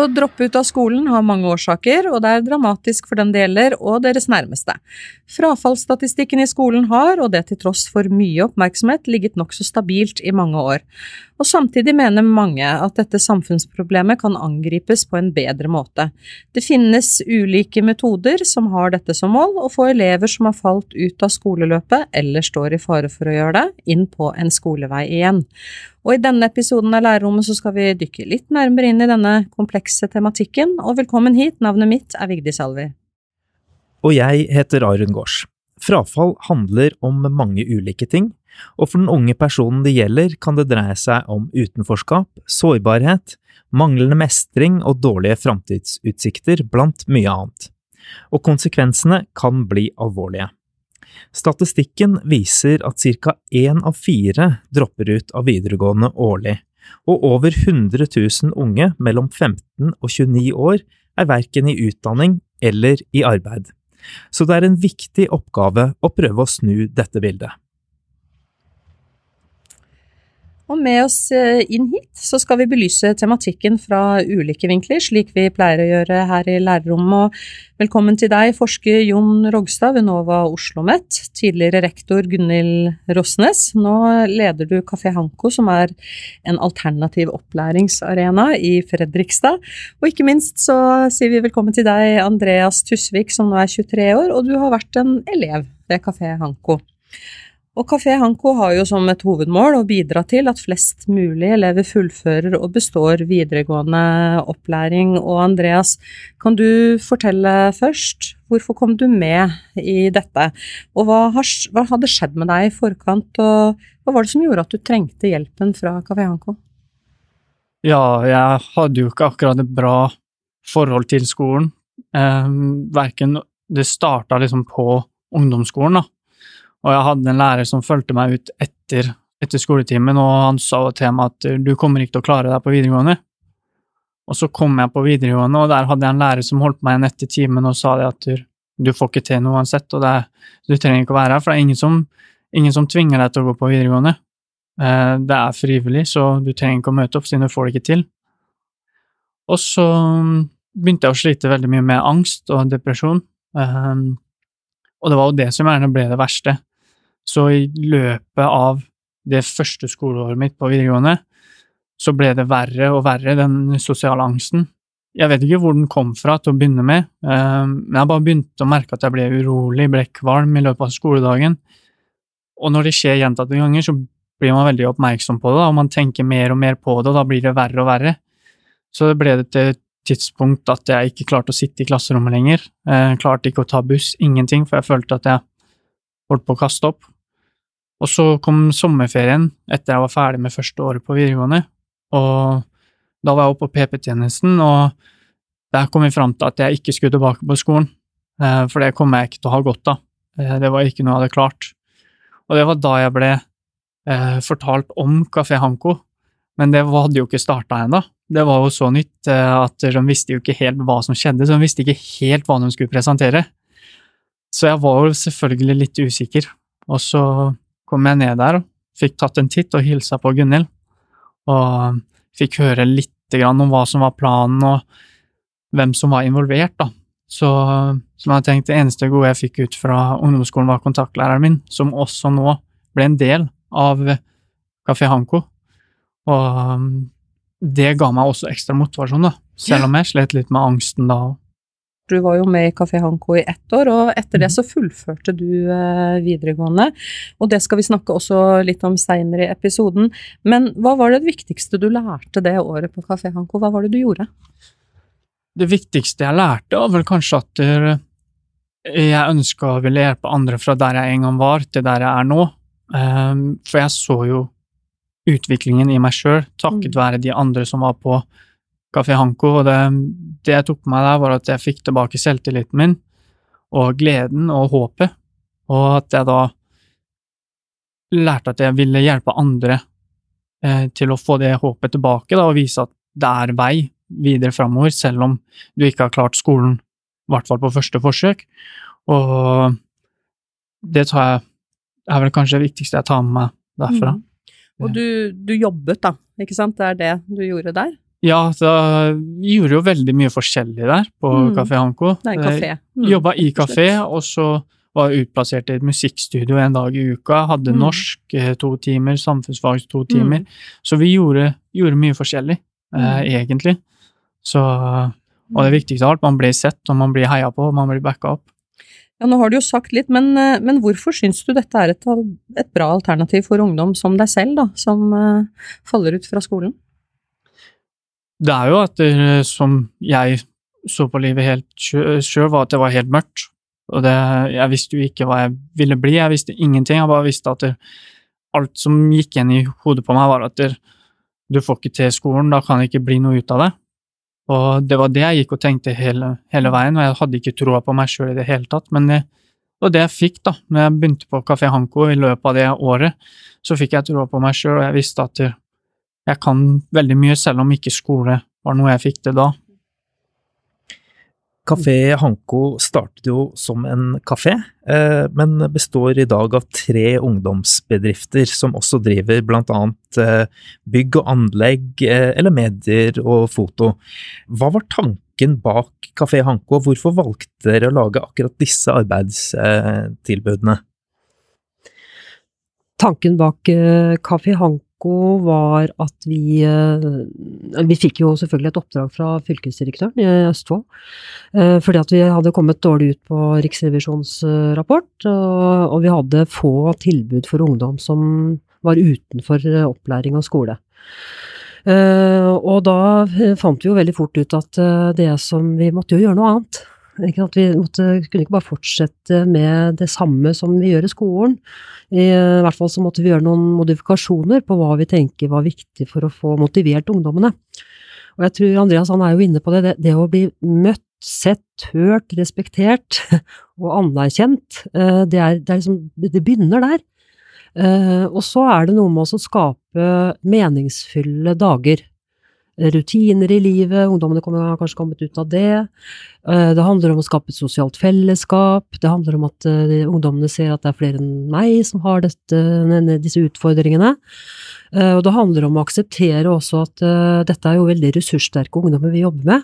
Å droppe ut av skolen har mange årsaker, og det er dramatisk for den det gjelder og deres nærmeste. Frafallsstatistikken i skolen har, og det til tross for mye oppmerksomhet, ligget nokså stabilt i mange år. Og samtidig mener mange at dette samfunnsproblemet kan angripes på en bedre måte. Det finnes ulike metoder som har dette som mål, å få elever som har falt ut av skoleløpet eller står i fare for å gjøre det, inn på en skolevei igjen. Og i denne episoden av Lærerrommet så skal vi dykke litt nærmere inn i denne komplekse tematikken, og velkommen hit, navnet mitt er Vigdis Alvi. Og jeg heter Arun Gaards. Frafall handler om mange ulike ting, og for den unge personen det gjelder, kan det dreie seg om utenforskap, sårbarhet, manglende mestring og dårlige framtidsutsikter, blant mye annet. Og konsekvensene kan bli alvorlige. Statistikken viser at ca. én av fire dropper ut av videregående årlig, og over 100 000 unge mellom 15 og 29 år er verken i utdanning eller i arbeid. Så det er en viktig oppgave å prøve å snu dette bildet. Og med oss eh, inn hit så skal vi belyse tematikken fra ulike vinkler, slik vi pleier å gjøre her i lærerrommet. Og velkommen til deg, forsker Jon Rogstad ved NOVA OsloMet, tidligere rektor Gunhild Rosnes. Nå leder du Kafé Hanko, som er en alternativ opplæringsarena i Fredrikstad. Og ikke minst så sier vi velkommen til deg, Andreas Tusvik, som nå er 23 år, og du har vært en elev ved Kafé Hanko. Og Kafé Hanko har jo som et hovedmål å bidra til at flest mulig elever fullfører og består videregående opplæring. Og Andreas, kan du fortelle først, hvorfor kom du med i dette? Og hva, har, hva hadde skjedd med deg i forkant, og hva var det som gjorde at du trengte hjelpen fra Kafé Hanko? Ja, jeg hadde jo ikke akkurat et bra forhold til skolen. Eh, verken Det starta liksom på ungdomsskolen, da og jeg hadde en lærer som fulgte meg ut etter, etter skoletimen, og han sa til meg at du kommer ikke til å klare deg på videregående. Og så kom jeg på videregående, og der hadde jeg en lærer som holdt meg igjen etter timen og sa det at du får ikke til noe uansett, og det, du trenger ikke å være her, for det er ingen som, ingen som tvinger deg til å gå på videregående. Eh, det er frivillig, så du trenger ikke å møte opp siden du får det ikke til. Og så begynte jeg å slite veldig mye med angst og depresjon, eh, og det var jo det som gjerne ble det verste. Så i løpet av det første skoleåret mitt på videregående, så ble det verre og verre, den sosiale angsten. Jeg vet ikke hvor den kom fra til å begynne med, eh, men jeg bare begynte å merke at jeg ble urolig, ble kvalm i løpet av skoledagen. Og når det skjer gjentatte ganger, så blir man veldig oppmerksom på det, og man tenker mer og mer på det, og da blir det verre og verre. Så det ble det til et tidspunkt at jeg ikke klarte å sitte i klasserommet lenger. Jeg klarte ikke å ta buss, ingenting, for jeg følte at jeg holdt på å kaste opp. Og så kom sommerferien etter jeg var ferdig med første året på videregående, og da var jeg oppe på PP-tjenesten, og der kom vi fram til at jeg ikke skulle tilbake på skolen, eh, for det kommer jeg ikke til å ha godt av. Eh, det var ikke noe jeg hadde klart. Og det var da jeg ble eh, fortalt om Kafé Hanko, men det hadde jo ikke starta ennå. Det var jo så nytt at de visste jo ikke helt hva som skjedde, så de visste ikke helt hva de skulle presentere. Så jeg var jo selvfølgelig litt usikker, og så kom jeg ned der fikk tatt en titt og hilsa på Gunhild, og fikk høre litt om hva som var planen og hvem som var involvert, da. Så som jeg tenkte, det eneste gode jeg fikk ut fra ungdomsskolen, var kontaktlæreren min, som også nå ble en del av Kafé Hanko. Og det ga meg også ekstra motivasjon, da, selv om jeg slet litt med angsten da. Du var jo med i Kafé Hanko i ett år, og etter det mhm. så fullførte du eh, videregående. Og det skal vi snakke også litt om seinere i episoden. Men hva var det viktigste du lærte det året på Kafé Hanko? Hva var det du gjorde? Det viktigste jeg lærte, var vel kanskje at jeg ønska å ville hjelpe andre fra der jeg en gang var, til der jeg er nå. Ehm, for jeg så jo utviklingen i meg sjøl, takket mm. være de andre som var på Kafé Hanko, og det, det jeg tok på meg der, var at jeg fikk tilbake selvtilliten min, og gleden og håpet, og at jeg da lærte at jeg ville hjelpe andre eh, til å få det håpet tilbake, da, og vise at det er vei videre framover, selv om du ikke har klart skolen, i hvert fall på første forsøk. Og det tar jeg er vel kanskje det viktigste jeg tar med meg derfra. Mm. Og du, du, jobbet, da, ikke sant? Det er det du gjorde der? Ja, så vi gjorde jo veldig mye forskjellig der på Mm. Kafé Hanko. Det er en kafé. Mm. Jobba i kafé, og så var jeg utplassert i et musikkstudio en dag i uka. Hadde Mm. norsk eh, to timer, samfunnsfag to timer. Mm. Så vi gjorde, gjorde mye forskjellig, eh, Mm. egentlig. Så, og det viktigste av alt, man blir sett, og man blir heia på, og man blir backa opp. Ja, nå har du jo sagt litt, men, eh, men hvorfor syns du dette er et, et bra alternativ for ungdom som deg selv, da, som eh, faller ut fra skolen? Det er jo at det, som jeg så på livet helt sjøl, var at det var helt mørkt. Og det, jeg visste jo ikke hva jeg ville bli, jeg visste ingenting. Jeg bare visste at det, alt som gikk igjen i hodet på meg, var at det, du får ikke til skolen, da kan det ikke bli noe ut av det. Og det var det jeg gikk og tenkte hele, hele veien, og jeg hadde ikke troa på meg sjøl i det hele tatt. Men det var det jeg fikk, da. Når jeg begynte på Kafé Hanko i løpet av det året, så fikk jeg troa på meg sjøl, og jeg visste at jeg kan veldig mye, selv om ikke skole var noe jeg fikk til da. Kafé Hanko startet jo som en kafé, eh, men består i dag av tre ungdomsbedrifter som også driver annet eh, bygg og anlegg, eh, eller medier og foto. Hva var tanken bak Kafé Hanko, og hvorfor valgte dere å lage akkurat disse arbeidstilbudene? Tanken bak Kafé Hanko var at vi eh, Vi fikk jo selvfølgelig et oppdrag fra fylkesdirektøren i Østfold. eh, Fordi at vi hadde kommet dårlig ut på Riksrevisjonens eh, rapport, og vi hadde få tilbud for ungdom som var utenfor opplæring og skole. Og da fant vi jo veldig fort ut at det som Vi måtte jo gjøre noe annet. Ikke at vi måtte, kunne ikke bare fortsette med det samme som vi gjør i skolen. I hvert fall så måtte vi gjøre noen modifikasjoner på hva vi tenker var viktig for å få motivert ungdommene. Og jeg tror Andreas han er jo inne på det, det, det å bli møtt, sett, hørt, respektert og anerkjent, eh, det, er, det, er liksom, det begynner der. Eh, Og så er det noe med å skape meningsfulle dager. Rutiner i livet, ungdommene kommer, har kanskje kommet ut av det. Eh, Det handler om å skape et sosialt fellesskap. Det handler om at eh, ungdommene ser at det er flere enn meg som har dette, disse utfordringene. Eh, Og det handler om å akseptere også at dette er jo veldig ressurssterke ungdommer vi jobber med.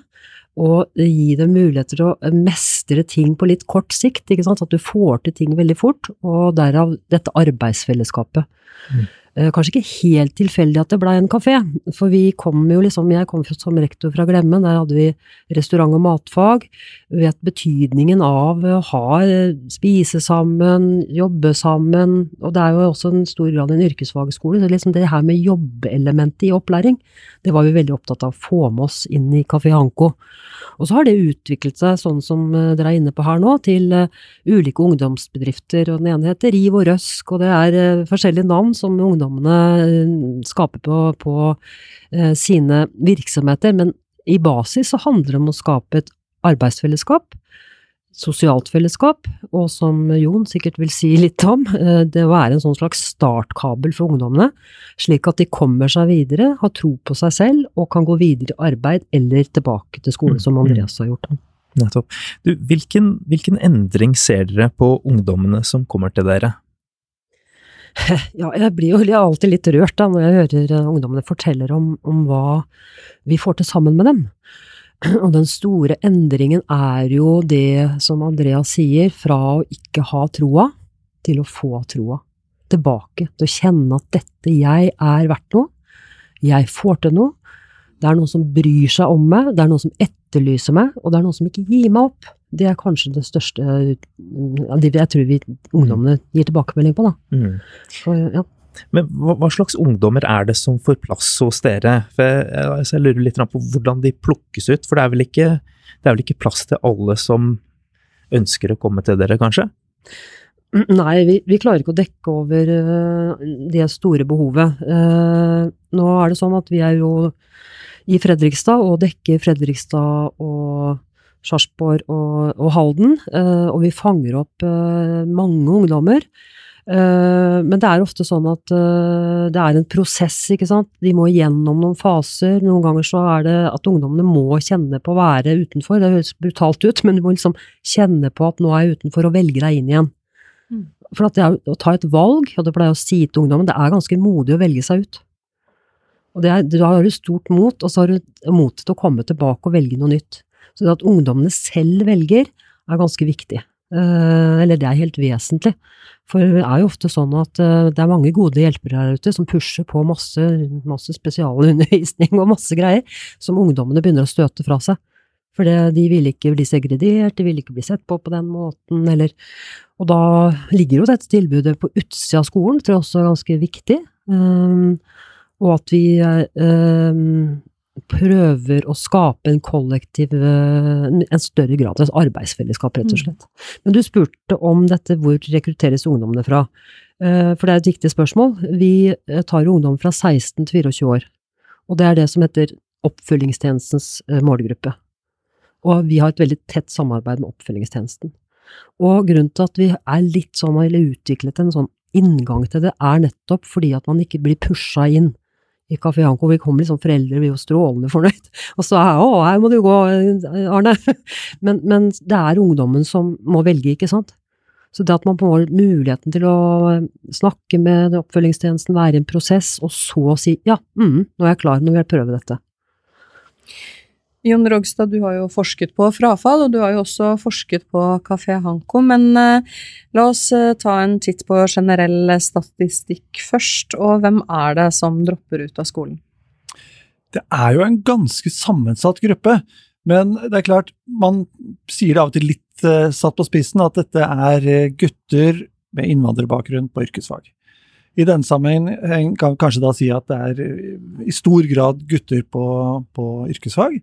Og gi dem muligheter til å mestre ting på litt kort sikt. ikke sant? At du får til ting veldig fort, og derav dette arbeidsfellesskapet. Mm. Eh, Kanskje ikke helt tilfeldig at det blei en kafé, for vi kom jo liksom, jeg kom som rektor fra Glemmen, der hadde vi restaurant- og matfag. Vi vet betydningen av å ha, eh, spise sammen, jobbe sammen, og det er jo også en stor grad en yrkesfagskole, så liksom det her med jobbelementet i opplæring, det var vi veldig opptatt av å få med oss inn i Kafé Hanko. Og så har det utviklet seg, sånn som eh, dere er inne på her nå, til ulike ungdomsbedrifter, og den ene heter Riv og Røsk, og det er forskjellige navn som ungdommene eh, skaper på, på eh, sine virksomheter, men i basis så handler det om å skape et arbeidsfellesskap, sosialt fellesskap, og som Jon sikkert vil si litt om, eh, det å være en sånn slags startkabel for ungdommene, slik at de kommer seg videre, har tro på seg selv og kan gå videre i arbeid eller tilbake til skole, som Andreas har gjort. Nettopp. Du, hvilken, hvilken endring ser dere på ungdommene som kommer til dere? Ja, jeg blir jo alltid litt rørt da, når jeg hører eh, ungdommene forteller om, om hva vi får til sammen med dem. Og den store endringen er jo det som Andreas sier, fra å ikke ha troa til å få troa. Tilbake til å kjenne at dette jeg er verdt noe, jeg får til noe, det er noen som bryr seg om meg, det er noen som etterlyser meg, og det er noen som ikke gir meg opp. Det er kanskje det største mm, det jeg tror vi ungdommene gir tilbakemelding på, da. Mm. For, ja. Men hva, hva slags ungdommer er det som får plass hos dere? For jeg, jeg lurer litt på hvordan de plukkes ut, for det er, vel ikke, det er vel ikke plass til alle som ønsker å komme til dere, kanskje? Nei, vi, vi klarer ikke å dekke over uh, det store behovet. Uh, nå er det sånn at vi er jo i Fredrikstad og dekker Fredrikstad og Sarpsborg og, og Halden, eh, og vi fanger opp eh, mange ungdommer. Eh, men det er ofte sånn at det er en prosess, ikke sant. De må gjennom noen faser. Noen ganger så er det at ungdommene må kjenne på å være utenfor. Det høres brutalt ut, men du må liksom kjenne på at nå er jeg utenfor, og velge deg inn igjen. Mm. For at det er, å ta et valg, og det pleier jeg å si til ungdommen, det er ganske modig å velge seg ut. Og det er, da har du stort mot, og så har du mot til å komme tilbake og velge noe nytt. Så det at ungdommene selv velger, er ganske viktig. Eh, eller det er helt vesentlig. For det er jo ofte sånn at eh, det er mange gode hjelpere her ute som pusher på masse, masse spesialundervisning og masse greier, som ungdommene begynner å støte fra seg. For de vil ikke bli segredert, de vil ikke bli sett på på den måten, eller Og da ligger jo dette tilbudet på utsida av skolen, tror jeg også er ganske viktig. Um, og at vi um, prøver å skape en kollektiv En større grad av arbeidsfellesskap, rett og slett. Men du spurte om dette, hvor rekrutteres ungdommene fra? For det er et viktig spørsmål. Vi tar jo ungdom fra 16 til 24 år. Og det er det som heter oppfølgingstjenestens målgruppe. Og vi har et veldig tett samarbeid med oppfølgingstjenesten. Og grunnen til at vi er litt sånn, eller utviklet en sånn inngang til det, er nettopp fordi at man ikke blir pusha inn i Kafé Hanko. Vi kommer liksom foreldre blir jo strålende fornøyd, og så er å, her må du gå, Arne. Men, men, det er ungdommen som må velge, ikke sant. Så det at man får muligheten til å snakke med oppfølgingstjenesten, være i en prosess, og så si ja, mm, nå er jeg klar, nå vil jeg prøve dette. Jon Rogstad, du har jo forsket på frafall, og du har jo også forsket på Kafé Hanko. Men eh, la oss eh, ta en titt på generell statistikk først. Og hvem er det som dropper ut av skolen? Det er jo en ganske sammensatt gruppe. Men det er klart, man sier det av og til litt eh, satt på spissen at dette er eh, gutter med innvandrerbakgrunn på yrkesfag. I denne sammenheng kan vi kanskje da si at det er eh, i stor grad gutter på, på yrkesfag.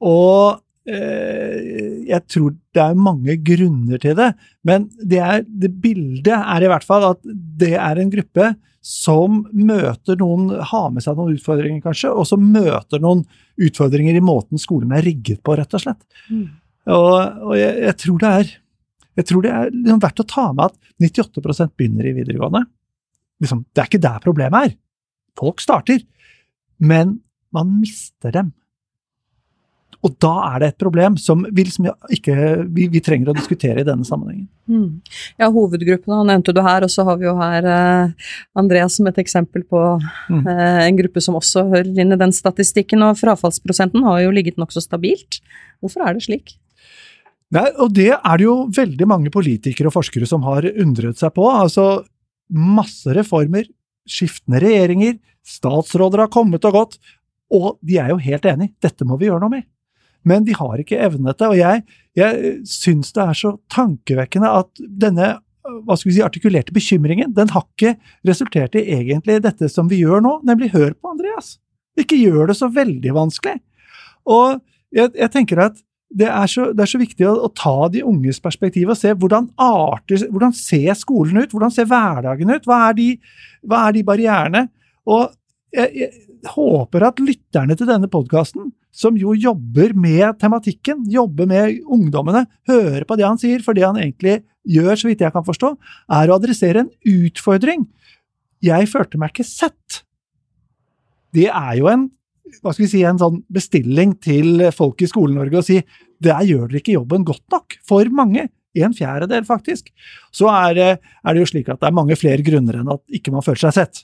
Og eh, jeg tror det er mange grunner til det, men det, er, det, bildet er i hvert fall at det er en gruppe som møter noen, har med seg noen utfordringer kanskje, og som møter noen utfordringer i måten skolen er rigget på, rett og slett. Mm. Og, og jeg, jeg, tror det er, tror det er liksom verdt å ta med at 98% begynner i videregående. Liksom, det er ikke der problemet er. Folk starter. Men man mister dem og da er det et problem som vi, liksom ikke, vi, vi trenger å diskutere i denne sammenhengen. Mm. Ja, hovedgruppene nevnte du her, og så har vi jo her eh, Andreas som et eksempel på mm. eh, en gruppe som også hører inn i den statistikken. Og frafallsprosenten har jo ligget nokså stabilt. Hvorfor er det slik? Nei, og det er det jo veldig mange politikere og forskere som har undret seg på. Altså masse reformer, skiftende regjeringer, statsråder har kommet og gått, og de er jo helt enig. Dette må vi gjøre noe med men de har ikke evnet det. Og jeg, jeg syns det er så tankevekkende at denne hva skal vi si, artikulerte bekymringen, den har ikke resultert i egentlig dette som vi gjør nå, nemlig hør på Andreas. Ikke gjør det så veldig vanskelig. Og jeg, jeg tenker at det er, så, det er så, viktig å, å, ta de unges perspektiv og se hvordan arter, hvordan ser skolen ut, hvordan ser hverdagen ut, hva er de, hva er de barrierene? Og jeg, jeg håper at lytterne til denne podkasten som jo jobber med tematikken, jobber med ungdommene, hører på det han sier, for det han egentlig gjør, så vidt jeg kan forstå, er å adressere en utfordring. Jeg følte meg ikke sett. Det er jo en hva skal vi si, en sånn bestilling til folk i Skole-Norge å si der gjør dere ikke jobben godt nok. For mange. En fjerdedel, faktisk. Så er, er det jo slik at det er mange flere grunner enn at ikke man føler seg sett.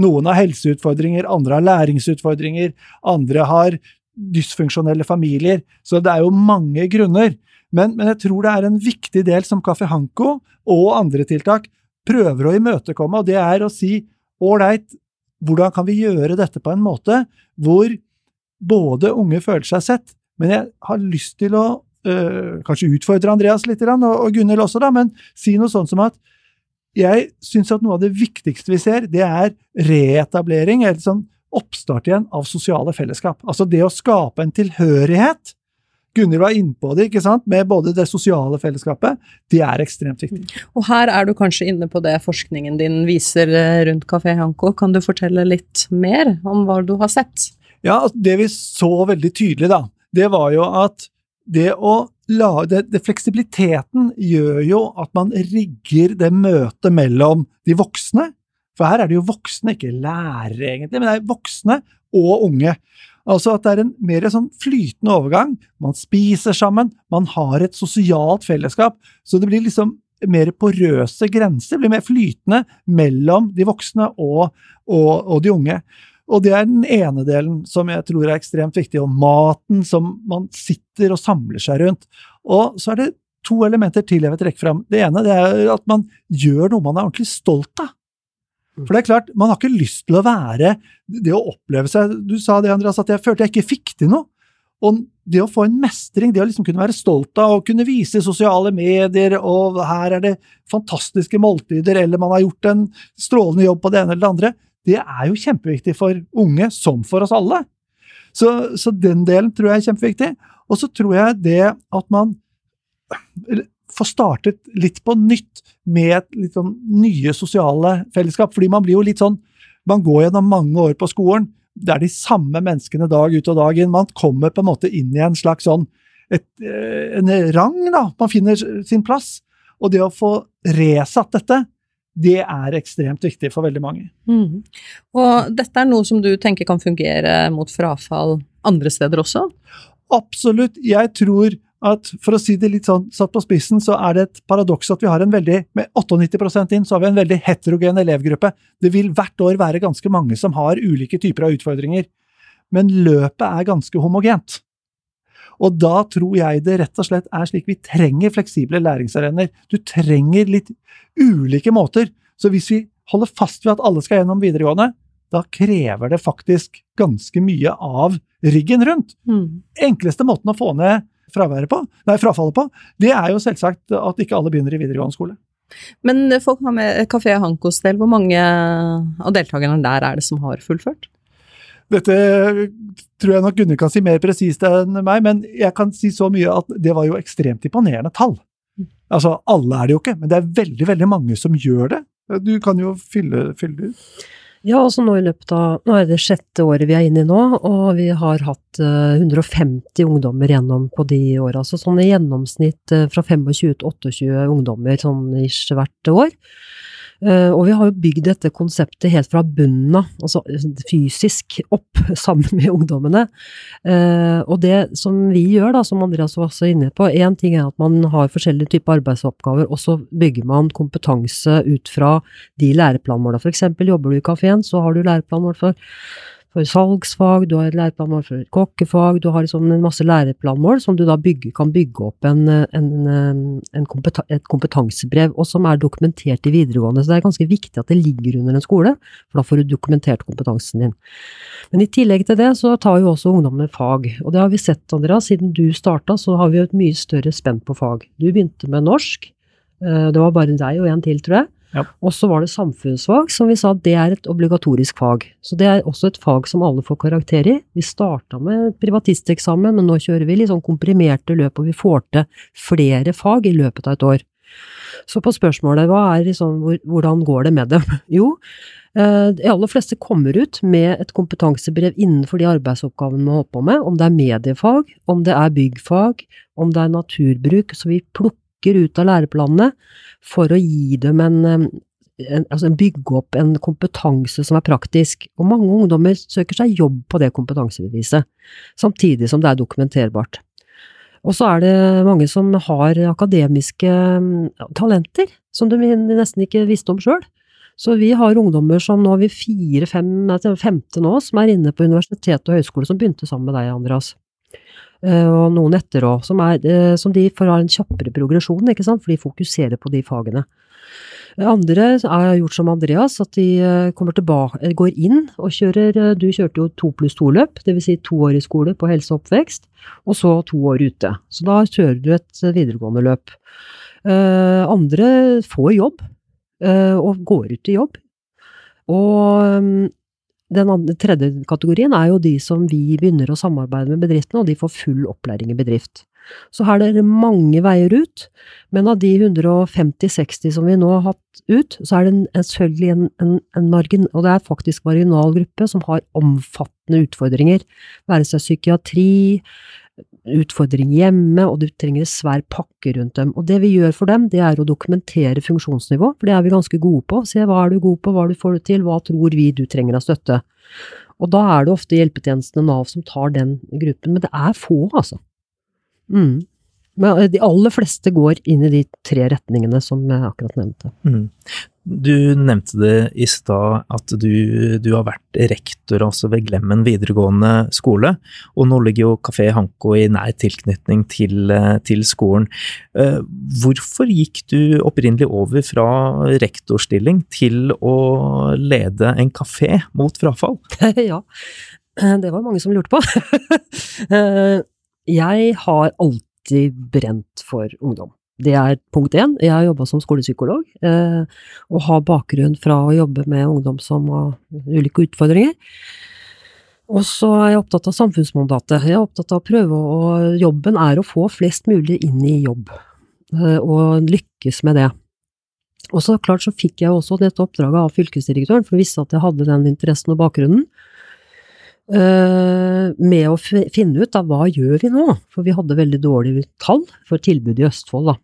Noen har helseutfordringer, andre har læringsutfordringer, andre har dysfunksjonelle familier. Så det er jo mange grunner. Men, men, jeg tror det er en viktig del som Kaffe Hanko og andre tiltak prøver å imøtekomme, og det er å si ålreit, hvordan kan vi gjøre dette på en måte hvor både unge føler seg sett, men jeg har lyst til å øh, kanskje utfordre Andreas litt, og, og Gunhild også, da, men si noe sånt som at jeg syns at noe av det viktigste vi ser, det er reetablering, eller sånn oppstart igjen av sosiale fellesskap. Altså det å skape en tilhørighet. Gunhild var innpå det, ikke sant, med både det sosiale fellesskapet. Det er ekstremt viktig. Og her er du kanskje inne på det forskningen din viser eh, rundt Kafé Hanko. Kan du fortelle litt mer om hva du har sett? Ja, altså, det vi så veldig tydelig, da, det var jo at det å lage det, det, Fleksibiliteten gjør jo at man rigger det møtet mellom de voksne for her er det jo voksne, ikke lærere egentlig, men det er voksne og unge. Altså at det er en mer sånn flytende overgang. Man spiser sammen, man har et sosialt fellesskap. Så det blir liksom mer porøse grenser, blir mer flytende mellom de voksne og, og, og de unge. Og det er den ene delen som jeg tror er ekstremt viktig, og maten som man sitter og samler seg rundt. Og så er det to elementer til jeg vil trekke fram. Det ene det er at man gjør noe man er ordentlig stolt av. For det er klart, man har ikke lyst til å være Det å oppleve seg Du sa det, Andreas, at jeg følte jeg ikke fikk til noe. Og det å få en mestring, det å liksom kunne være stolt av, og kunne vise i sosiale medier, og her er det fantastiske måltider, eller man har gjort en strålende jobb på det ene eller det andre, det er jo kjempeviktig for unge, som for oss alle. Så, så den delen tror jeg er kjempeviktig. Og så tror jeg det at man får startet litt på nytt med litt sånn nye sosiale fellesskap, fordi man blir jo litt sånn Man går gjennom mange år på skolen, det er de samme menneskene dag ut og dag inn. Man kommer på en måte inn i en slags sånn et, eh, en rang, da. Man finner sin plass. Og det å få resatt dette, det er ekstremt viktig for veldig mange. Mm. Og dette er noe som du tenker kan fungere mot frafall andre steder også? Absolutt. Jeg tror at for å si det litt sånn satt på spissen, så er det et paradoks at vi har en veldig Med 98% inn, så har vi en veldig heterogen elevgruppe. Det vil hvert år være ganske mange som har ulike typer av utfordringer. Men løpet er ganske homogent. Og da tror jeg det rett og slett er slik vi trenger fleksible læringsarenaer. Du trenger litt ulike måter. Så hvis vi holder fast ved at alle skal gjennom videregående, da krever det faktisk ganske mye av riggen rundt. Mm. Enkleste måten å få ned fraværet på, nei, frafallet på, det er jo selvsagt at ikke alle begynner i videregående skole. Men folk har med Kafé Hankos del, hvor mange av deltakerne der er det som har fullført? Dette tror jeg nok Gunnar kan si mer presist enn meg, men jeg kan si så mye at det var jo ekstremt imponerende tall. Altså, alle er det jo ikke, men det er veldig, veldig mange som gjør det. Du kan jo fylle, fylle ut. Ja, altså nå i løpet av Nå er det sjette året vi er inne i nå, og vi har hatt uh, 150 ungdommer gjennom på de åra. Så sånn i gjennomsnitt uh, fra 25 til 28 ungdommer sånn ish hvert år. Uh, og vi har jo bygd dette konseptet helt fra bunnen av, altså fysisk opp sammen med ungdommene. Uh, og det som vi gjør, da, som Andreas var også inne på, én ting er at man har forskjellige typer arbeidsoppgaver, og så bygger man kompetanse ut fra de læreplanmåla. For eksempel jobber du i kafeen, så har du læreplanmål for for salgsfag, du har et læreplanmål for kokkefag, du har liksom en masse læreplanmål som du da bygge, kan bygge opp en, en, en kompeta et kompetansebrev, og som er dokumentert i videregående. Så det er ganske viktig at det ligger under en skole, for da får du dokumentert kompetansen din. Men i tillegg til det så tar jo også ungdommene fag, og det har vi sett, Andreas, siden du starta så har vi jo et mye større spenn på fag. Du begynte med norsk, det var bare deg og en til, tror jeg. Og så var det samfunnsfag, som vi sa det er et obligatorisk fag. Så det er også et fag som alle får karakter i. Vi starta med privatisteksamen, men nå kjører vi litt sånn komprimerte løp, og vi får til flere fag i løpet av et år. Så på spørsmålet hva er liksom, hvor, hvordan går det med dem? Jo, eh, de aller fleste kommer ut med et kompetansebrev innenfor de arbeidsoppgavene man holder på med, om det er mediefag, om det er byggfag, om det er naturbruk, så vi plukker ut av læreplanene for å gi dem en, en, altså bygge opp en kompetanse som er praktisk. Og mange ungdommer søker seg jobb på det kompetansebeviset, samtidig som det er dokumenterbart. Og så er det mange som har akademiske talenter, som de nesten ikke visste om sjøl. Så vi har ungdommer som nå er vi fire, fem, femte nå, som er inne på universitet og høyskole, som begynte sammen med deg, Andreas. Og noen etter òg, som, som, de får ha en kjappere progresjon, ikke sant, for de fokuserer på de fagene. Andre har gjort som Andreas, at de tilbake, går inn og kjører Du kjørte jo to pluss to-løp, dvs. Si to år i skole på helse og oppvekst, og så to år ute. Så da kjører du et videregående løp. Andre får jobb, og går ut i jobb. Og den andre, tredje kategorien er jo de som vi begynner å samarbeide med bedriftene, og de får full opplæring i bedrift. Så her er det mange veier ut, men av de 150-60 som vi nå har hatt ut, så er det en, selvfølgelig en, en, en, margin, og det er faktisk marginal gruppe som har omfattende utfordringer, være seg psykiatri, utfordring hjemme, og du trenger en svær pakke rundt dem. Og det vi gjør for dem, det er å dokumentere funksjonsnivå, for det er vi ganske gode på. Se hva er du god på, hva du får du til, hva tror vi du trenger av støtte. Og da er det ofte hjelpetjenestene Nav som tar den gruppen, men det er få, altså. Mm. Men eh, de aller fleste går inn i de tre retningene som jeg akkurat nevnte. Mm. Du nevnte det i stad at du, du, har vært rektor altså ved Glemmen videregående skole, og nå ligger jo Kafé Hanko i nær tilknytning til, eh, til skolen. Eh, hvorfor gikk du opprinnelig over fra rektorstilling til å lede en kafé mot frafall? ja, det var mange som lurte på. jeg har alltid brent for ungdom. Det er punkt én. Jeg har jobba som skolepsykolog, eh, og har bakgrunn fra å jobbe med ungdom som har ulike utfordringer. Og så er jeg opptatt av samfunnsmandatet. Jeg er opptatt av å prøve å Jobben er å få flest mulig inn i jobb, eh, og lykkes med det. Og så klart så fikk jeg også dette oppdraget av fylkesdirektøren, for å vise at jeg hadde den interessen og bakgrunnen. Uh, med å finne ut av hva gjør vi nå, for vi hadde veldig dårlige tall for tilbudet i Østfold. da.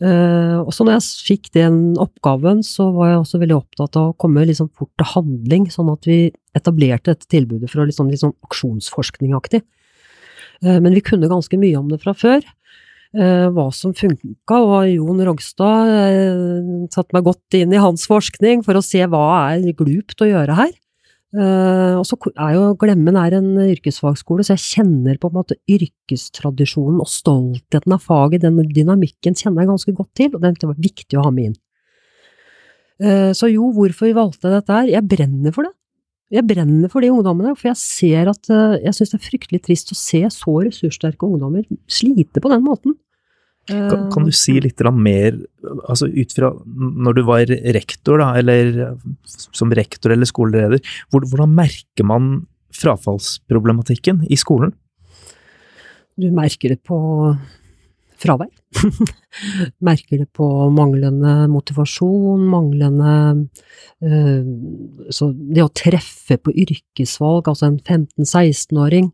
Uh, og så når jeg fikk den oppgaven, så var jeg også veldig opptatt av å komme liksom fort til handling, sånn at vi etablerte dette tilbudet for å liksom, sånn aksjonsforskningaktig. Uh, men vi kunne ganske mye om det fra før. Uh, hva som funka, og Jon Rogstad satte meg godt inn i hans forskning for å se hva er glupt å gjøre her. Uh, og så er jo Glemmen er en yrkesfagskole, så jeg kjenner på en måte yrkestradisjonen og stoltheten av faget, den dynamikken kjenner jeg ganske godt til, og det var viktig å ha med inn. Uh, så jo, hvorfor vi valgte dette her? Jeg brenner for det. Jeg brenner for de ungdommene, for jeg ser at uh, jeg syns det er fryktelig trist å se så ressurssterke ungdommer slite på den måten. Kan, kan, du si litt mer, altså ut fra når du var rektor, da, eller som rektor eller skoleleder, hvordan merker man frafallsproblematikken i skolen? Du merker det på fravær. merker det på manglende motivasjon, manglende øh, Så det å treffe på yrkesvalg, altså en 15-16-åring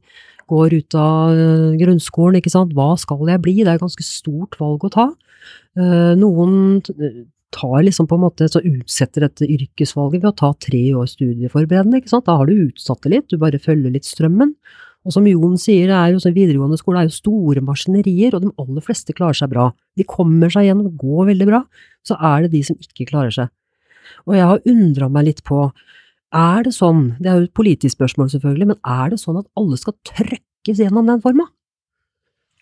går ut av eh, grunnskolen, ikke sant, hva skal jeg bli? Det er et ganske stort valg å ta. Eh, noen tar liksom på en måte, så utsetter dette yrkesvalget ved å ta tre år studieforberedende, ikke sant. Da har du utsatt det litt, du bare følger litt strømmen. Og som Jon sier, det er jo, videregående skole er jo store maskinerier, og de aller fleste klarer seg bra. De kommer seg gjennom, går veldig bra. Så er det de som ikke klarer seg. Og jeg har undra meg litt på er det sånn, det er jo et politisk spørsmål selvfølgelig, men er det sånn at alle skal trøkkes gjennom den forma?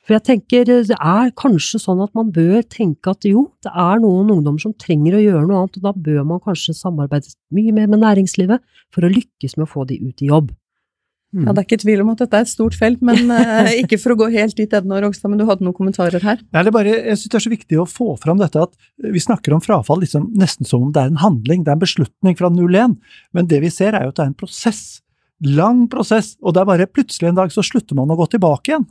For jeg tenker det er kanskje sånn at man bør tenke at jo, det er noen ungdommer som trenger å gjøre noe annet, og da bør man kanskje samarbeide mye mer med næringslivet for å lykkes med å få de ut i jobb. Ja, Det er ikke tvil om at dette er et stort felt, men uh, ikke for å gå helt dit ennå, Rogstad, men du hadde noen kommentarer her? Ja, det er bare, jeg synes det er så viktig å få fram dette at vi snakker om frafall liksom, nesten som om det er en handling, det er en beslutning fra 0-1, men det vi ser er jo at det er en prosess. Lang prosess, og det er bare plutselig en dag så slutter man å gå tilbake igjen.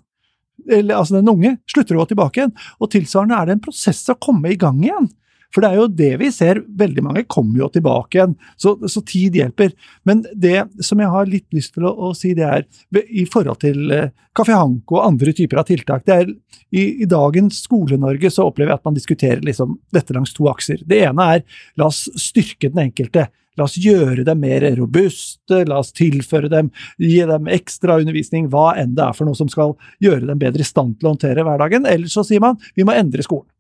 Eller, altså Den unge slutter å gå tilbake igjen, og tilsvarende er det en prosess å komme i gang igjen. For det er jo det vi ser. Veldig mange kommer jo tilbake igjen, så, så tid hjelper. Men det som jeg har litt lyst til å, å si, det er i forhold til Kaffe Hanko og andre typer av tiltak. det er i, i dagens Skole-Norge så opplever jeg at man diskuterer liksom dette langs to akser. Det ene er la oss styrke den enkelte. La oss gjøre dem mer robuste, la oss tilføre dem, gi dem ekstra undervisning, hva enn det er for noe som skal gjøre dem bedre i stand til å håndtere hverdagen. Eller så sier man vi må endre skolen.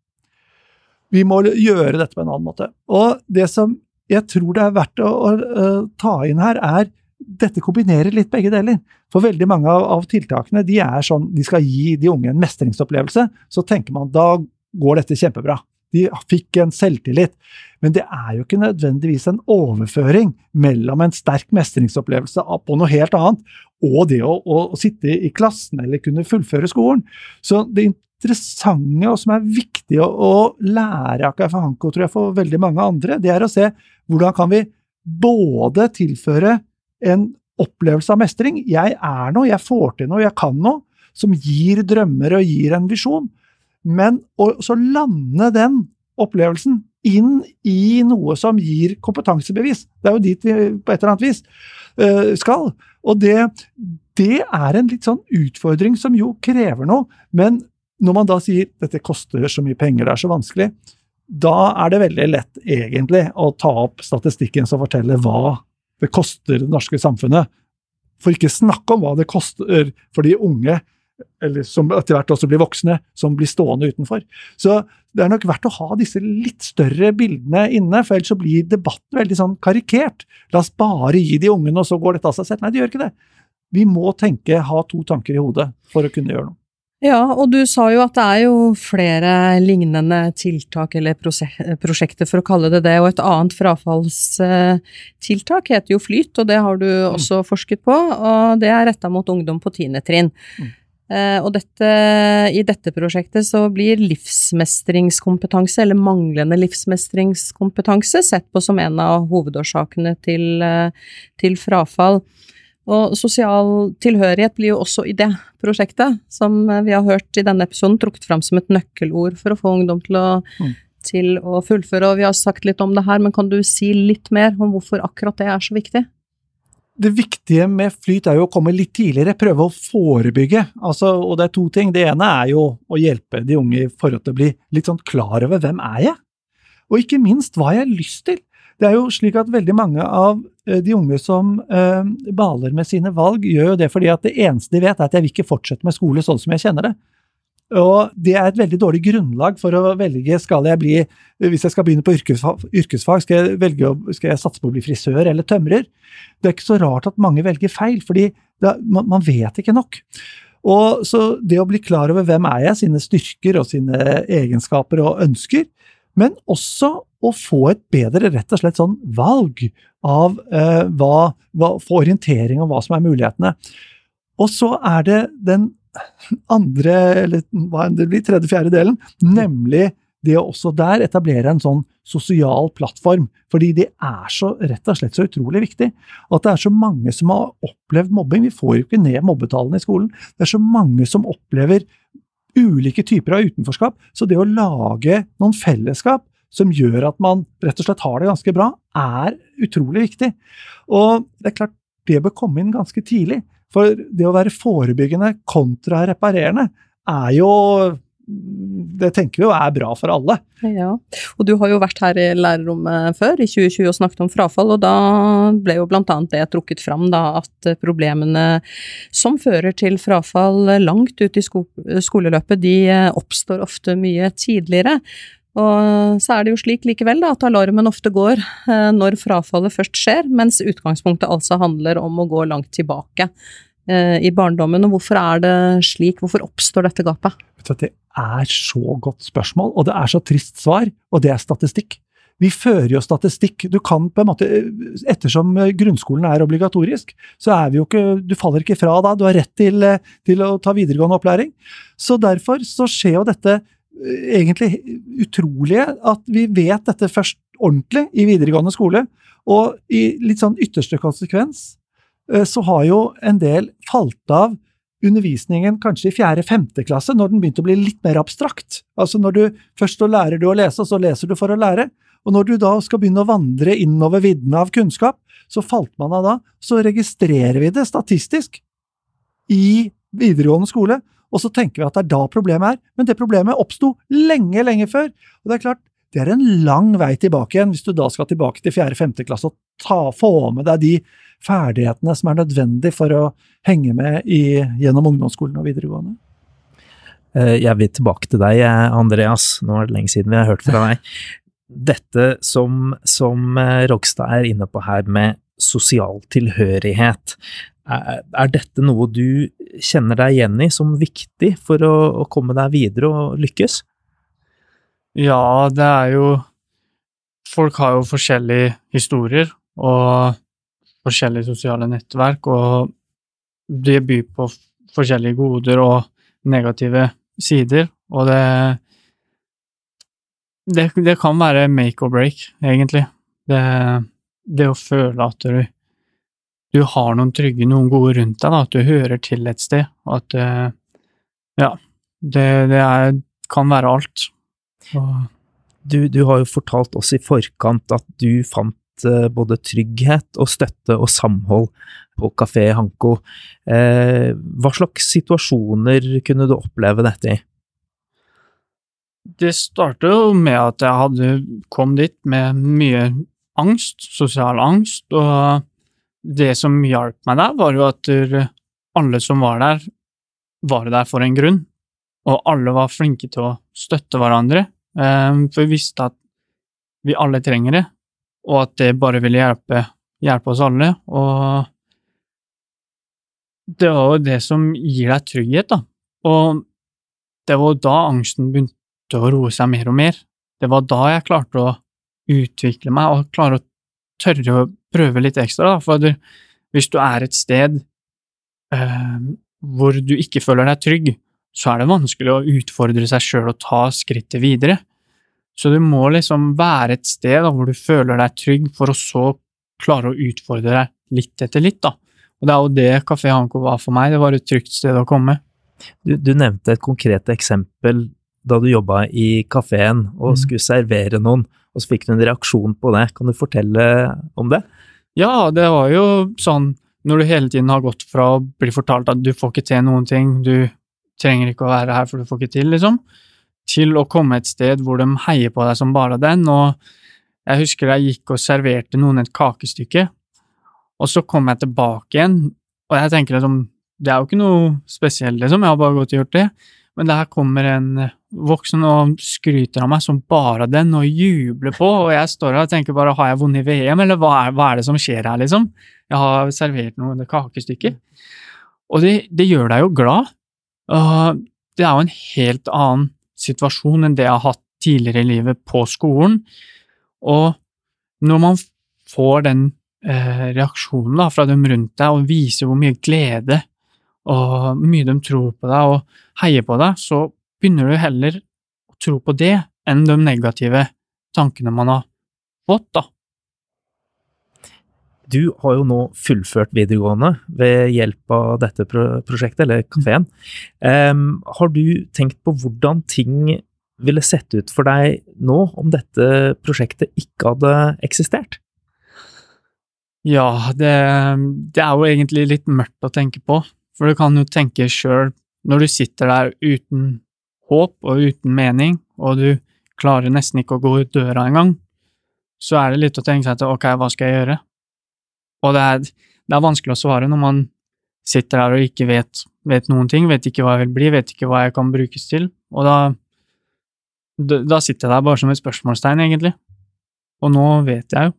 Vi må gjøre dette på en annen måte. Og det som jeg tror det er verdt å, å, å ta inn her, er dette kombinerer litt begge deler. For veldig mange av, av, tiltakene de er sånn, de skal gi de unge en mestringsopplevelse. Så tenker man da går dette kjempebra. De fikk en selvtillit. Men det er jo ikke nødvendigvis en overføring mellom en sterk mestringsopplevelse på noe helt annet og det å, å, å sitte i klassen eller kunne fullføre skolen. Så det interessante og som er viktig å, lære av Kafahanko, tror jeg, for veldig mange andre, det er å se hvordan kan vi både tilføre en opplevelse av mestring, jeg er noe, jeg får til noe, jeg kan noe, som gir drømmer og gir en visjon, men å så lande den opplevelsen inn i noe som gir kompetansebevis. Det er jo dit vi på et eller annet vis uh, skal. Og det, det er en litt sånn utfordring som jo krever noe, men når man da sier dette koster så mye penger, det er så vanskelig, da er det veldig lett egentlig å ta opp statistikken som forteller hva det koster det norske samfunnet. For ikke snakke om hva det koster for de unge eller som etter hvert også blir voksne, som blir stående utenfor. Så det er nok verdt å ha disse litt større bildene inne, for ellers så blir debatten veldig sånn karikert. La oss bare gi de ungene, og så går dette av seg selv. Nei, det gjør ikke det. Vi må tenke, ha to tanker i hodet for å kunne gjøre noe. Ja, og du sa jo at det er jo flere lignende tiltak eller prosjekter, for å kalle det det, og et annet frafallstiltak heter jo Flyt, og det har du mm. også forsket på, og det er retta mot ungdom på tiende trinn. Mm. Eh, og dette, i dette prosjektet så blir livsmestringskompetanse, eller manglende livsmestringskompetanse, sett på som en av hovedårsakene til, eh, til frafall. Og sosial tilhørighet blir jo også i det prosjektet, som vi har hørt i denne episoden, trukket fram som et nøkkelord for å få ungdom til å, mm. til å fullføre. Og vi har sagt litt om det her, men kan du si litt mer om hvorfor akkurat det er så viktig? Det viktige med flyt er jo å komme litt tidligere, prøve å forebygge. Altså, og det er to ting. Det ene er jo å hjelpe de unge i forhold til å bli litt sånn klar over hvem er jeg? Og ikke minst hva jeg har lyst til. Det er jo slik at veldig mange av eh, de unge som eh, baler med sine valg, gjør jo det fordi at det eneste de vet, er at jeg vil ikke fortsette med skole sånn som jeg kjenner det. Og det er et veldig dårlig grunnlag for å velge skal jeg bli, hvis jeg skal begynne på yrkesfag, yrkesfag skal, jeg velge, skal jeg satse på å bli frisør eller tømrer? Det er ikke så rart at mange velger feil, fordi man, man, vet ikke nok. Og så Det å bli klar over hvem er jeg, sine styrker og sine egenskaper og ønsker, men også å få et bedre rett og slett sånn valg av eh, hva, hva, Få orientering om hva som er mulighetene. Og så er det den andre, eller hva enn det blir, tredje-fjerde delen, nemlig det å også der etablere en sånn sosial plattform. Fordi det er så rett og slett så utrolig viktig. At det er så mange som har opplevd mobbing. Vi får jo ikke ned mobbetallene i skolen. Det er så mange som opplever ulike typer av utenforskap. Så det å lage noen fellesskap som gjør at man rett og slett har det ganske bra, er utrolig viktig. Og det er klart, det bør komme inn ganske tidlig. For det å være forebyggende kontra reparerende er jo det tenker vi jo er bra for alle. Ja, og du har jo vært her i lærerrommet før, i 2020, og snakket om frafall, og da ble jo blant annet det trukket fram da, at problemene som fører til frafall langt ut i sko skoleløpet, de oppstår ofte mye tidligere. Og så er det jo slik likevel da, at alarmen ofte går eh, når frafallet først skjer, mens utgangspunktet altså handler om å gå langt tilbake eh, i barndommen. Og hvorfor er det slik, hvorfor oppstår dette gapet? Det er så godt spørsmål, og det er så trist svar, og det er statistikk. Vi fører jo statistikk. Du kan på en måte, Ettersom grunnskolen er obligatorisk, så er vi jo ikke Du faller ikke fra da. Du har rett til, til å ta videregående opplæring. Så derfor så skjer jo dette egentlig utrolige at vi vet dette først ordentlig i videregående skole. Og i litt sånn ytterste konsekvens eh, så har jo en del falt av undervisningen kanskje i fjerde-femte klasse, når den begynte å bli litt mer abstrakt. Altså når du først så lærer du å lese, og så leser du for å lære. Og når du da skal begynne å vandre innover viddene av kunnskap, så falt man av da. Så registrerer vi det statistisk i videregående skole, og så tenker vi at det er da problemet er, men det problemet oppsto lenge, lenge før. Og det er klart, det er en lang vei tilbake igjen, hvis du da skal tilbake til fjerde-femte klasse og ta, få med deg de ferdighetene som er nødvendig for å henge med i, gjennom ungdomsskolen og videregående. Eh, jeg vil tilbake til deg, Andreas. Nå er det lenge siden vi har hørt fra deg. Dette som, som eh, Rogstad er inne på her med sosial tilhørighet, er dette noe du kjenner deg igjen i som viktig for å, komme deg videre og lykkes? Ja, det er jo Folk har jo forskjellige historier og forskjellige sosiale nettverk, og det byr på forskjellige goder og negative sider, og det Det, det kan være make or break, egentlig. Det, det å føle at du du har noen trygge, noen gode rundt deg, da, at du hører til et sted, og at uh, Ja, det, det er, kan være alt. Du, du, har jo fortalt oss i forkant at du fant uh, både trygghet og støtte og samhold på Kafé Hanko. Uh, hva slags situasjoner kunne du oppleve dette i? Det startet jo med at jeg hadde kom dit med mye angst, sosial angst, og det som hjalp meg der, var jo at alle som var der, var der for en grunn, og alle var flinke til å støtte hverandre, eh, for vi visste at vi alle trenger det, og at det bare ville hjelpe, hjelpe oss alle, og det var jo det som gir deg trygghet, da, og det var da angsten begynte å roe seg mer og mer. Det var da jeg klarte å utvikle meg og klare å tørre å prøve litt ekstra, da, for du, hvis du er et sted eh, hvor du ikke føler deg trygg, så er det vanskelig å utfordre seg sjøl og ta skrittet videre. Så du må liksom være et sted da, hvor du føler deg trygg, for å så klare å utfordre deg litt etter litt, da. Og det er jo det Kafé Hanko var for meg, det var et trygt sted å komme. Du, du nevnte et konkret eksempel da du jobba i kafeen og Mhm. skulle servere noen, og så fikk du en reaksjon på det. Kan du fortelle om det? Ja, det var jo sånn når du hele tiden har gått fra å bli fortalt at du får ikke til noen ting, du trenger ikke å være her for du får ikke til, liksom, til å komme et sted hvor de heier på deg som bare den, og jeg husker jeg gikk og serverte noen et kakestykke, og så kom jeg tilbake igjen, og jeg tenker liksom, det er jo ikke noe spesielt, liksom, jeg har bare gått og gjort det, men der kommer en voksen og skryter av meg som bare den, og jubler på, og jeg står her og tenker bare, har jeg vunnet VM, eller hva er, hva er det som skjer her, liksom? Jeg har servert noen kakestykker. Og det, det gjør deg jo glad. Og det er jo en helt annen situasjon enn det jeg har hatt tidligere i livet på skolen. Og når man får den eh, reaksjonen da, fra dem rundt deg, og viser hvor mye glede og mye de tror på deg og heier på deg, så begynner du heller å tro på det enn de negative tankene man har fått, da. Du har jo nå fullført videregående ved hjelp av dette prosjektet, eller kafeen. Um, har du tenkt på hvordan ting ville sett ut for deg nå om dette prosjektet ikke hadde eksistert? Ja, det, det er jo egentlig litt mørkt å tenke på, for du kan jo tenke sjøl, når du sitter der uten håp og uten mening, og du klarer nesten ikke å gå ut døra engang, så er det litt å tenke seg til ok, hva skal jeg gjøre? Og det er, det er vanskelig å svare når man sitter der og ikke vet, vet noen ting, vet ikke hva jeg vil bli, vet ikke hva jeg kan brukes til, og da, da sitter jeg der bare som et spørsmålstegn, egentlig. Og nå vet jeg jo.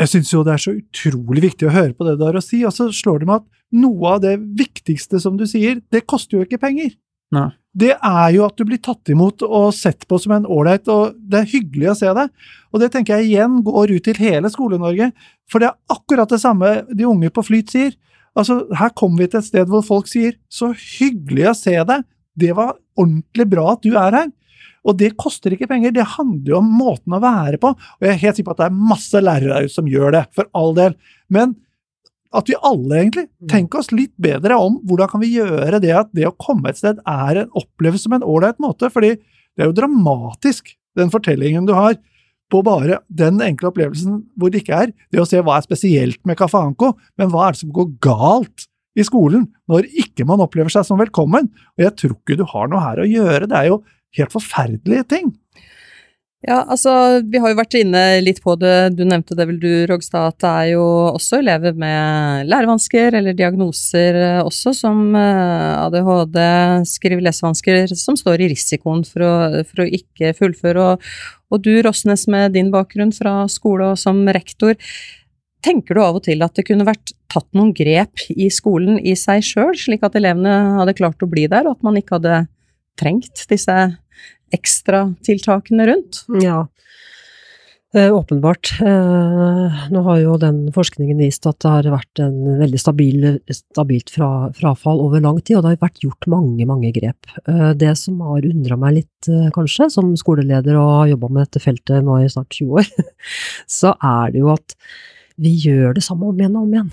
Jeg syns jo det er så utrolig viktig å høre på det du har å si, og så slår det meg at noe av det viktigste som du sier, det koster jo ikke penger. Nei. Det er jo at du blir tatt imot og sett på som en ålreit, og det er hyggelig å se deg. Og det tenker jeg igjen går ut til hele Skole-Norge, for det er akkurat det samme de unge på Flyt sier. Altså, her kommer vi til et sted hvor folk sier 'så hyggelig å se deg', det var ordentlig bra at du er her. Og det koster ikke penger, det handler jo om måten å være på. Og jeg er helt sikker på at det er masse lærere der ute som gjør det, for all del. Men at vi alle egentlig tenker oss litt bedre om hvordan kan vi gjøre det at det å komme et sted er en opplevelse som en ålreit måte. fordi det er jo dramatisk, den fortellingen du har, på bare den enkle opplevelsen hvor det ikke er det å se hva er spesielt med Kaffe Anko, men hva er det som går galt i skolen når ikke man opplever seg som velkommen. Og jeg tror ikke du har noe her å gjøre, det er jo helt forferdelige ting. Ja, altså, vi har jo vært inne litt på det, du nevnte det vel du, Rogstad, at det er jo også elever med lærevansker eller diagnoser eh, også, som eh, ADHD, skrive-lesevansker, som står i risikoen for å, for å ikke fullføre. Og, og du, Rossnes, med din bakgrunn fra skole og som rektor, tenker du av og til at det kunne vært tatt noen grep i skolen i seg sjøl, slik at elevene hadde klart å bli der, og at man ikke hadde trengt disse ekstratiltakene rundt? Ja, eh, åpenbart. Eh, nå har jo den forskningen vist at det har vært en veldig stabil, stabilt fra, frafall over lang tid, og det har vært gjort mange, mange grep. Eh, det som har undra meg litt, kanskje, som skoleleder og har jobba med dette feltet nå i snart 20 år, så er det jo at vi gjør det samme om igjen og om igjen.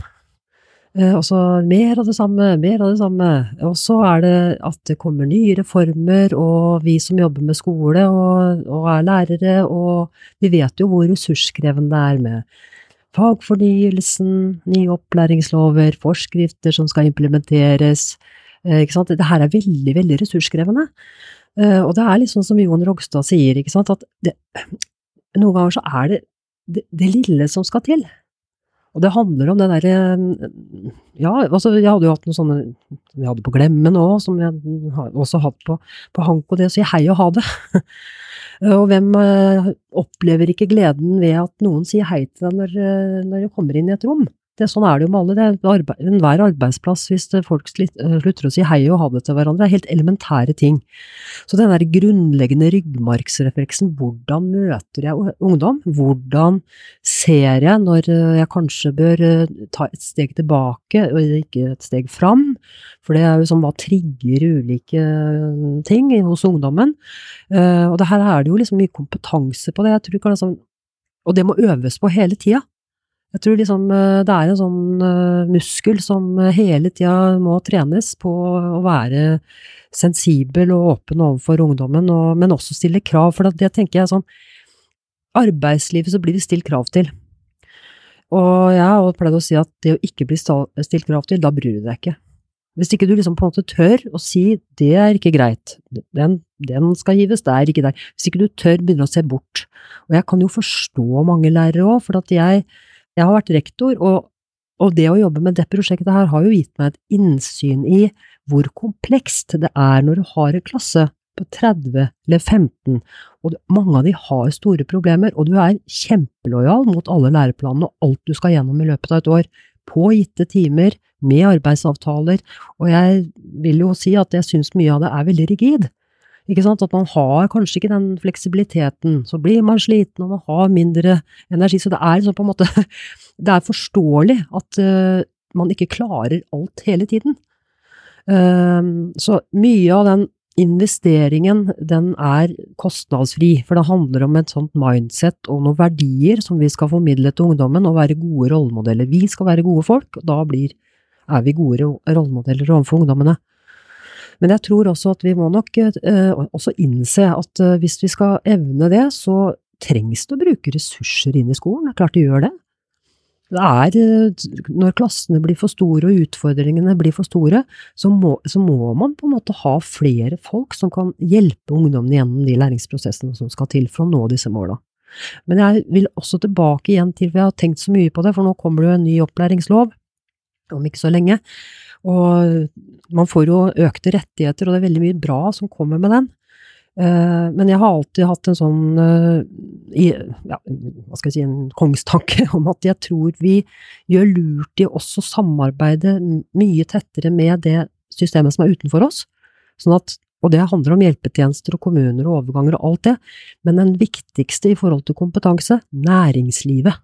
Eh, og så mer av det samme, mer av det samme. Og så er det at det kommer nye reformer, og vi som jobber med skole og, og er lærere, og vi vet jo hvor ressurskrevende det er med fagfornyelsen, nye opplæringslover, forskrifter som skal implementeres. Eh, ikke sant? Det er veldig, veldig ressurskrevende. Eh, og det er litt sånn som Jon Rogstad sier, ikke sant? at det, noen ganger så er det det, det lille som skal til. Og det handler om det derre Ja, altså jeg hadde jo hatt noen sånne Vi hadde på Glemmen òg, som jeg har også hatt på, på Hanko, det å si hei og ha det. og hvem eh, opplever ikke gleden ved at noen sier hei til deg når, eh, når du kommer inn i et rom? Det, sånn er det jo med alle. Det er arbeid, enhver arbeidsplass hvis folk eh, slutter å si hei og ha det til hverandre. Det er helt elementære ting. Så den der grunnleggende ryggmargsrefleksen, hvordan møter jeg ungdom? Hvordan ser jeg når eh, jeg kanskje bør eh, ta et steg tilbake og ikke et steg fram? For det er jo sånn hva trigger ulike ting hos ungdommen. Og det her er det jo liksom mye kompetanse på det. Jeg tror ikke liksom, og det må øves på hele tida. Jeg tror liksom eh, det er en sånn eh, muskel som eh, hele tida må trenes på å være sensibel og åpen overfor ungdommen, og, men også stille krav, for det tenker jeg sånn Arbeidslivet så blir det stilt krav til. Og jeg har pleid å si at det å ikke bli stilt krav til, da bryr du deg ikke. Hvis ikke du liksom på en måte tør å si det er ikke greit, den, den skal gives, det er ikke der. Hvis ikke du tør begynne å se bort. Og jeg kan jo forstå mange lærere òg, for at jeg jeg har vært rektor, og, og det å jobbe med det prosjektet her har jo gitt meg et innsyn i hvor komplekst det er når du har en klasse på 30 eller 15, og mange av de har store problemer, og du er kjempelojal mot alle læreplanene og alt du skal gjennom i løpet av et år, på gitte timer, med arbeidsavtaler, og jeg vil jo si at jeg syns mye av det er veldig rigid. Ikke sant? At man har kanskje ikke den fleksibiliteten. Så blir man sliten, og man har mindre energi. Så det er liksom på en måte Det er forståelig at uh, man ikke klarer alt hele tiden. Uh, så mye av den investeringen, den er kostnadsfri, for det handler om et sånt mindset og noen verdier som vi skal formidle til ungdommen, og være gode rollemodeller. Vi skal være gode folk, og da blir, er vi gode rollemodeller overfor ungdommene. Men jeg tror også at vi må nok uh, også innse at uh, hvis vi skal evne det, så trengs det å bruke ressurser inn i skolen. Det er klart de gjør det. Det er, uh, når klassene blir for store og utfordringene blir for store, så må, så må, man på en måte ha flere folk som kan hjelpe ungdommene gjennom de læringsprosessene som skal til for å nå disse måla. Men jeg vil også tilbake igjen til, for jeg har tenkt så mye på det, for nå kommer det jo en ny opplæringslov om ikke så lenge. Og man får jo økte rettigheter, og det er veldig mye bra som kommer med den. Eh, men jeg har alltid hatt en sånn eh, ja, hva skal jeg si, en kongstanke om at jeg tror vi gjør lurt i også å samarbeide mye tettere med det systemet som er utenfor oss. Sånn at, og det handler om hjelpetjenester og kommuner og overganger og alt det, men den viktigste i forhold til kompetanse næringslivet.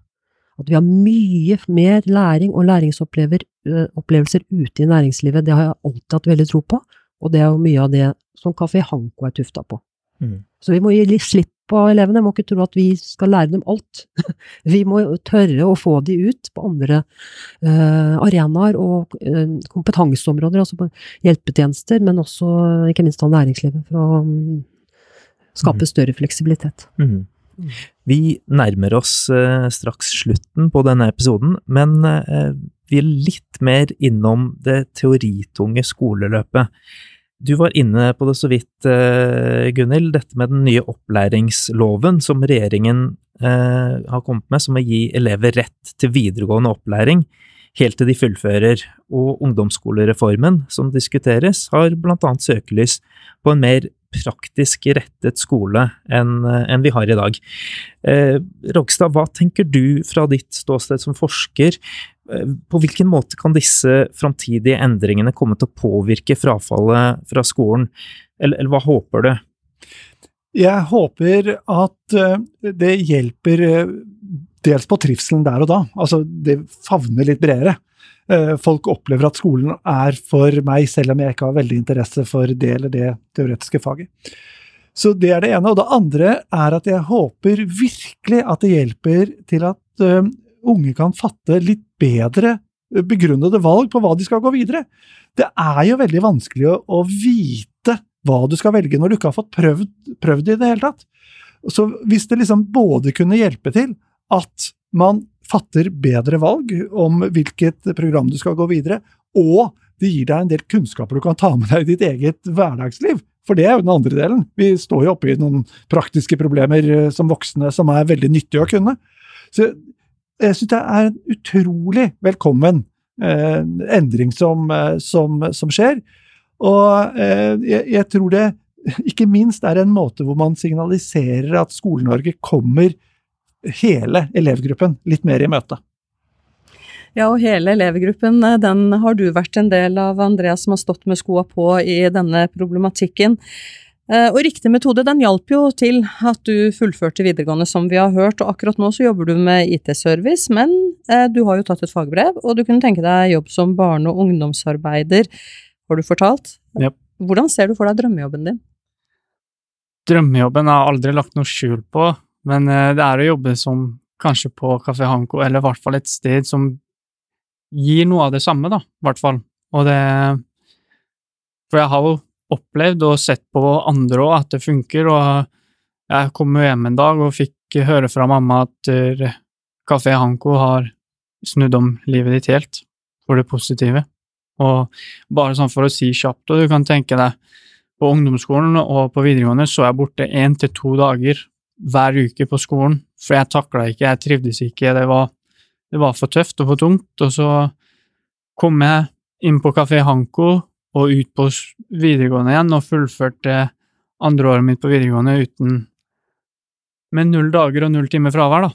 At vi har mye mer læring og læringsopplevelser ute i næringslivet, det har jeg alltid hatt veldig tro på, og det er jo mye av det som Kafé Hanko er tufta på. Mm. Så vi må gi litt slipp på elevene, jeg må ikke tro at vi skal lære dem alt. vi må tørre å få de ut på andre uh, arenaer og uh, kompetanseområder, altså på hjelpetjenester, men også ikke minst av næringslivet, for å um, skape mm. større fleksibilitet. Mm. Vi nærmer oss eh, straks slutten på denne episoden, men eh, vi er litt mer innom det teoritunge skoleløpet. Du var inne på det så vidt, eh, Gunhild, dette med den nye opplæringsloven som regjeringen har kommet med, som å gi elever rett til videregående opplæring helt til de fullfører, og ungdomsskolereformen som diskuteres, har blant annet søkelys på en mer praktisk rettet skole enn en vi har i dag. Eh, Rogstad, hva tenker du fra ditt ståsted som forsker? Eh, på hvilken måte kan disse framtidige endringene komme til å påvirke frafallet fra skolen, eller, eller hva håper du? Jeg håper at eh, det hjelper eh, dels på trivselen der og da, altså det favner litt bredere. Eh, folk opplever at skolen er for meg, selv om jeg ikke har veldig interesse for det eller det teoretiske faget. Så det er det ene. Og det andre er at jeg håper virkelig at det hjelper til at uh, unge kan fatte litt bedre begrunnede valg på hva de skal gå videre. Det er jo veldig vanskelig å, å vite hva du skal velge når du ikke har fått prøvd, prøvd det i det hele tatt. Så hvis det liksom både kunne hjelpe til at man fatter bedre valg om hvilket program du skal gå videre, og det gir deg en del kunnskaper du kan ta med deg i ditt eget hverdagsliv. For det er jo den andre delen. Vi står jo oppe i noen praktiske problemer eh, som voksne som er veldig nyttige å kunne. Så jeg syns det er en utrolig velkommen eh, endring som, eh, som, som, skjer. Og eh, jeg, jeg, tror det ikke minst er en måte hvor man signaliserer at Skole-Norge kommer hele elevgruppen litt mer i møte. Ja, og hele elevgruppen, eh, den har du vært en del av, Andreas, som har stått med skoa på i denne problematikken. Eh, og riktig metode den hjalp jo til at du fullførte videregående, som vi har hørt, og akkurat nå så jobber du med IT-service, men eh, du har jo tatt et fagbrev, og du kunne tenke deg jobb som barne- og ungdomsarbeider, har du fortalt. Yep. Hvordan ser du for deg drømmejobben din? Drømmejobben har jeg aldri lagt noe skjul på, men det er å jobbe som kanskje på Kafé Hanko, eller i hvert fall et sted som gir noe av det samme, da, i hvert fall. Og det For jeg har jo opplevd og sett på andre òg at det funker, og jeg kom jo hjem en dag og fikk høre fra mamma at Kafé Hanko har snudd om livet ditt helt, for det positive. Og bare sånn for å si kjapt, og du kan tenke deg på ungdomsskolen og på videregående så jeg borte én til to dager hver uke på skolen, for jeg takla ikke, jeg trivdes ikke, det var det var for tøft og for tungt, og så kom jeg inn på Kafé Hanko og ut på videregående igjen, og fullførte andre året mitt på videregående uten med null dager og null timer fravær, da.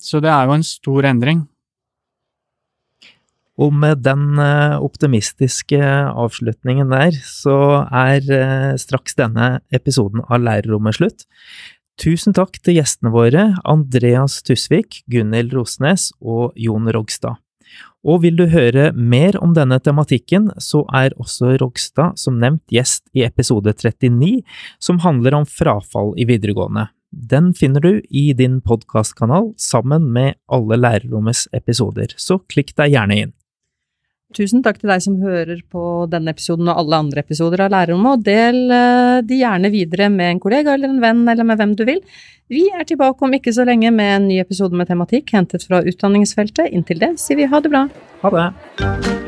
Så det er jo en stor endring. Og med den eh, optimistiske avslutningen der, så er eh, straks denne episoden av Lærerrommet slutt. Tusen takk til gjestene våre, Andreas Tusvik, Gunhild Rosnes og Jon Rogstad. Og vil du høre mer om denne tematikken, så er også Rogstad som nevnt gjest i episode 39, som handler om frafall i videregående. Den finner du i din podkastkanal sammen med alle Lærerrommets episoder, så klikk deg gjerne inn. Tusen takk til deg som hører på denne episoden og alle andre episoder av Lærerrommet, og del eh, de gjerne videre med en kollega eller en venn eller med hvem du vil. Vi er tilbake om ikke så lenge med en ny episode med tematikk hentet fra utdanningsfeltet. Inntil det sier vi ha det bra. Ha det.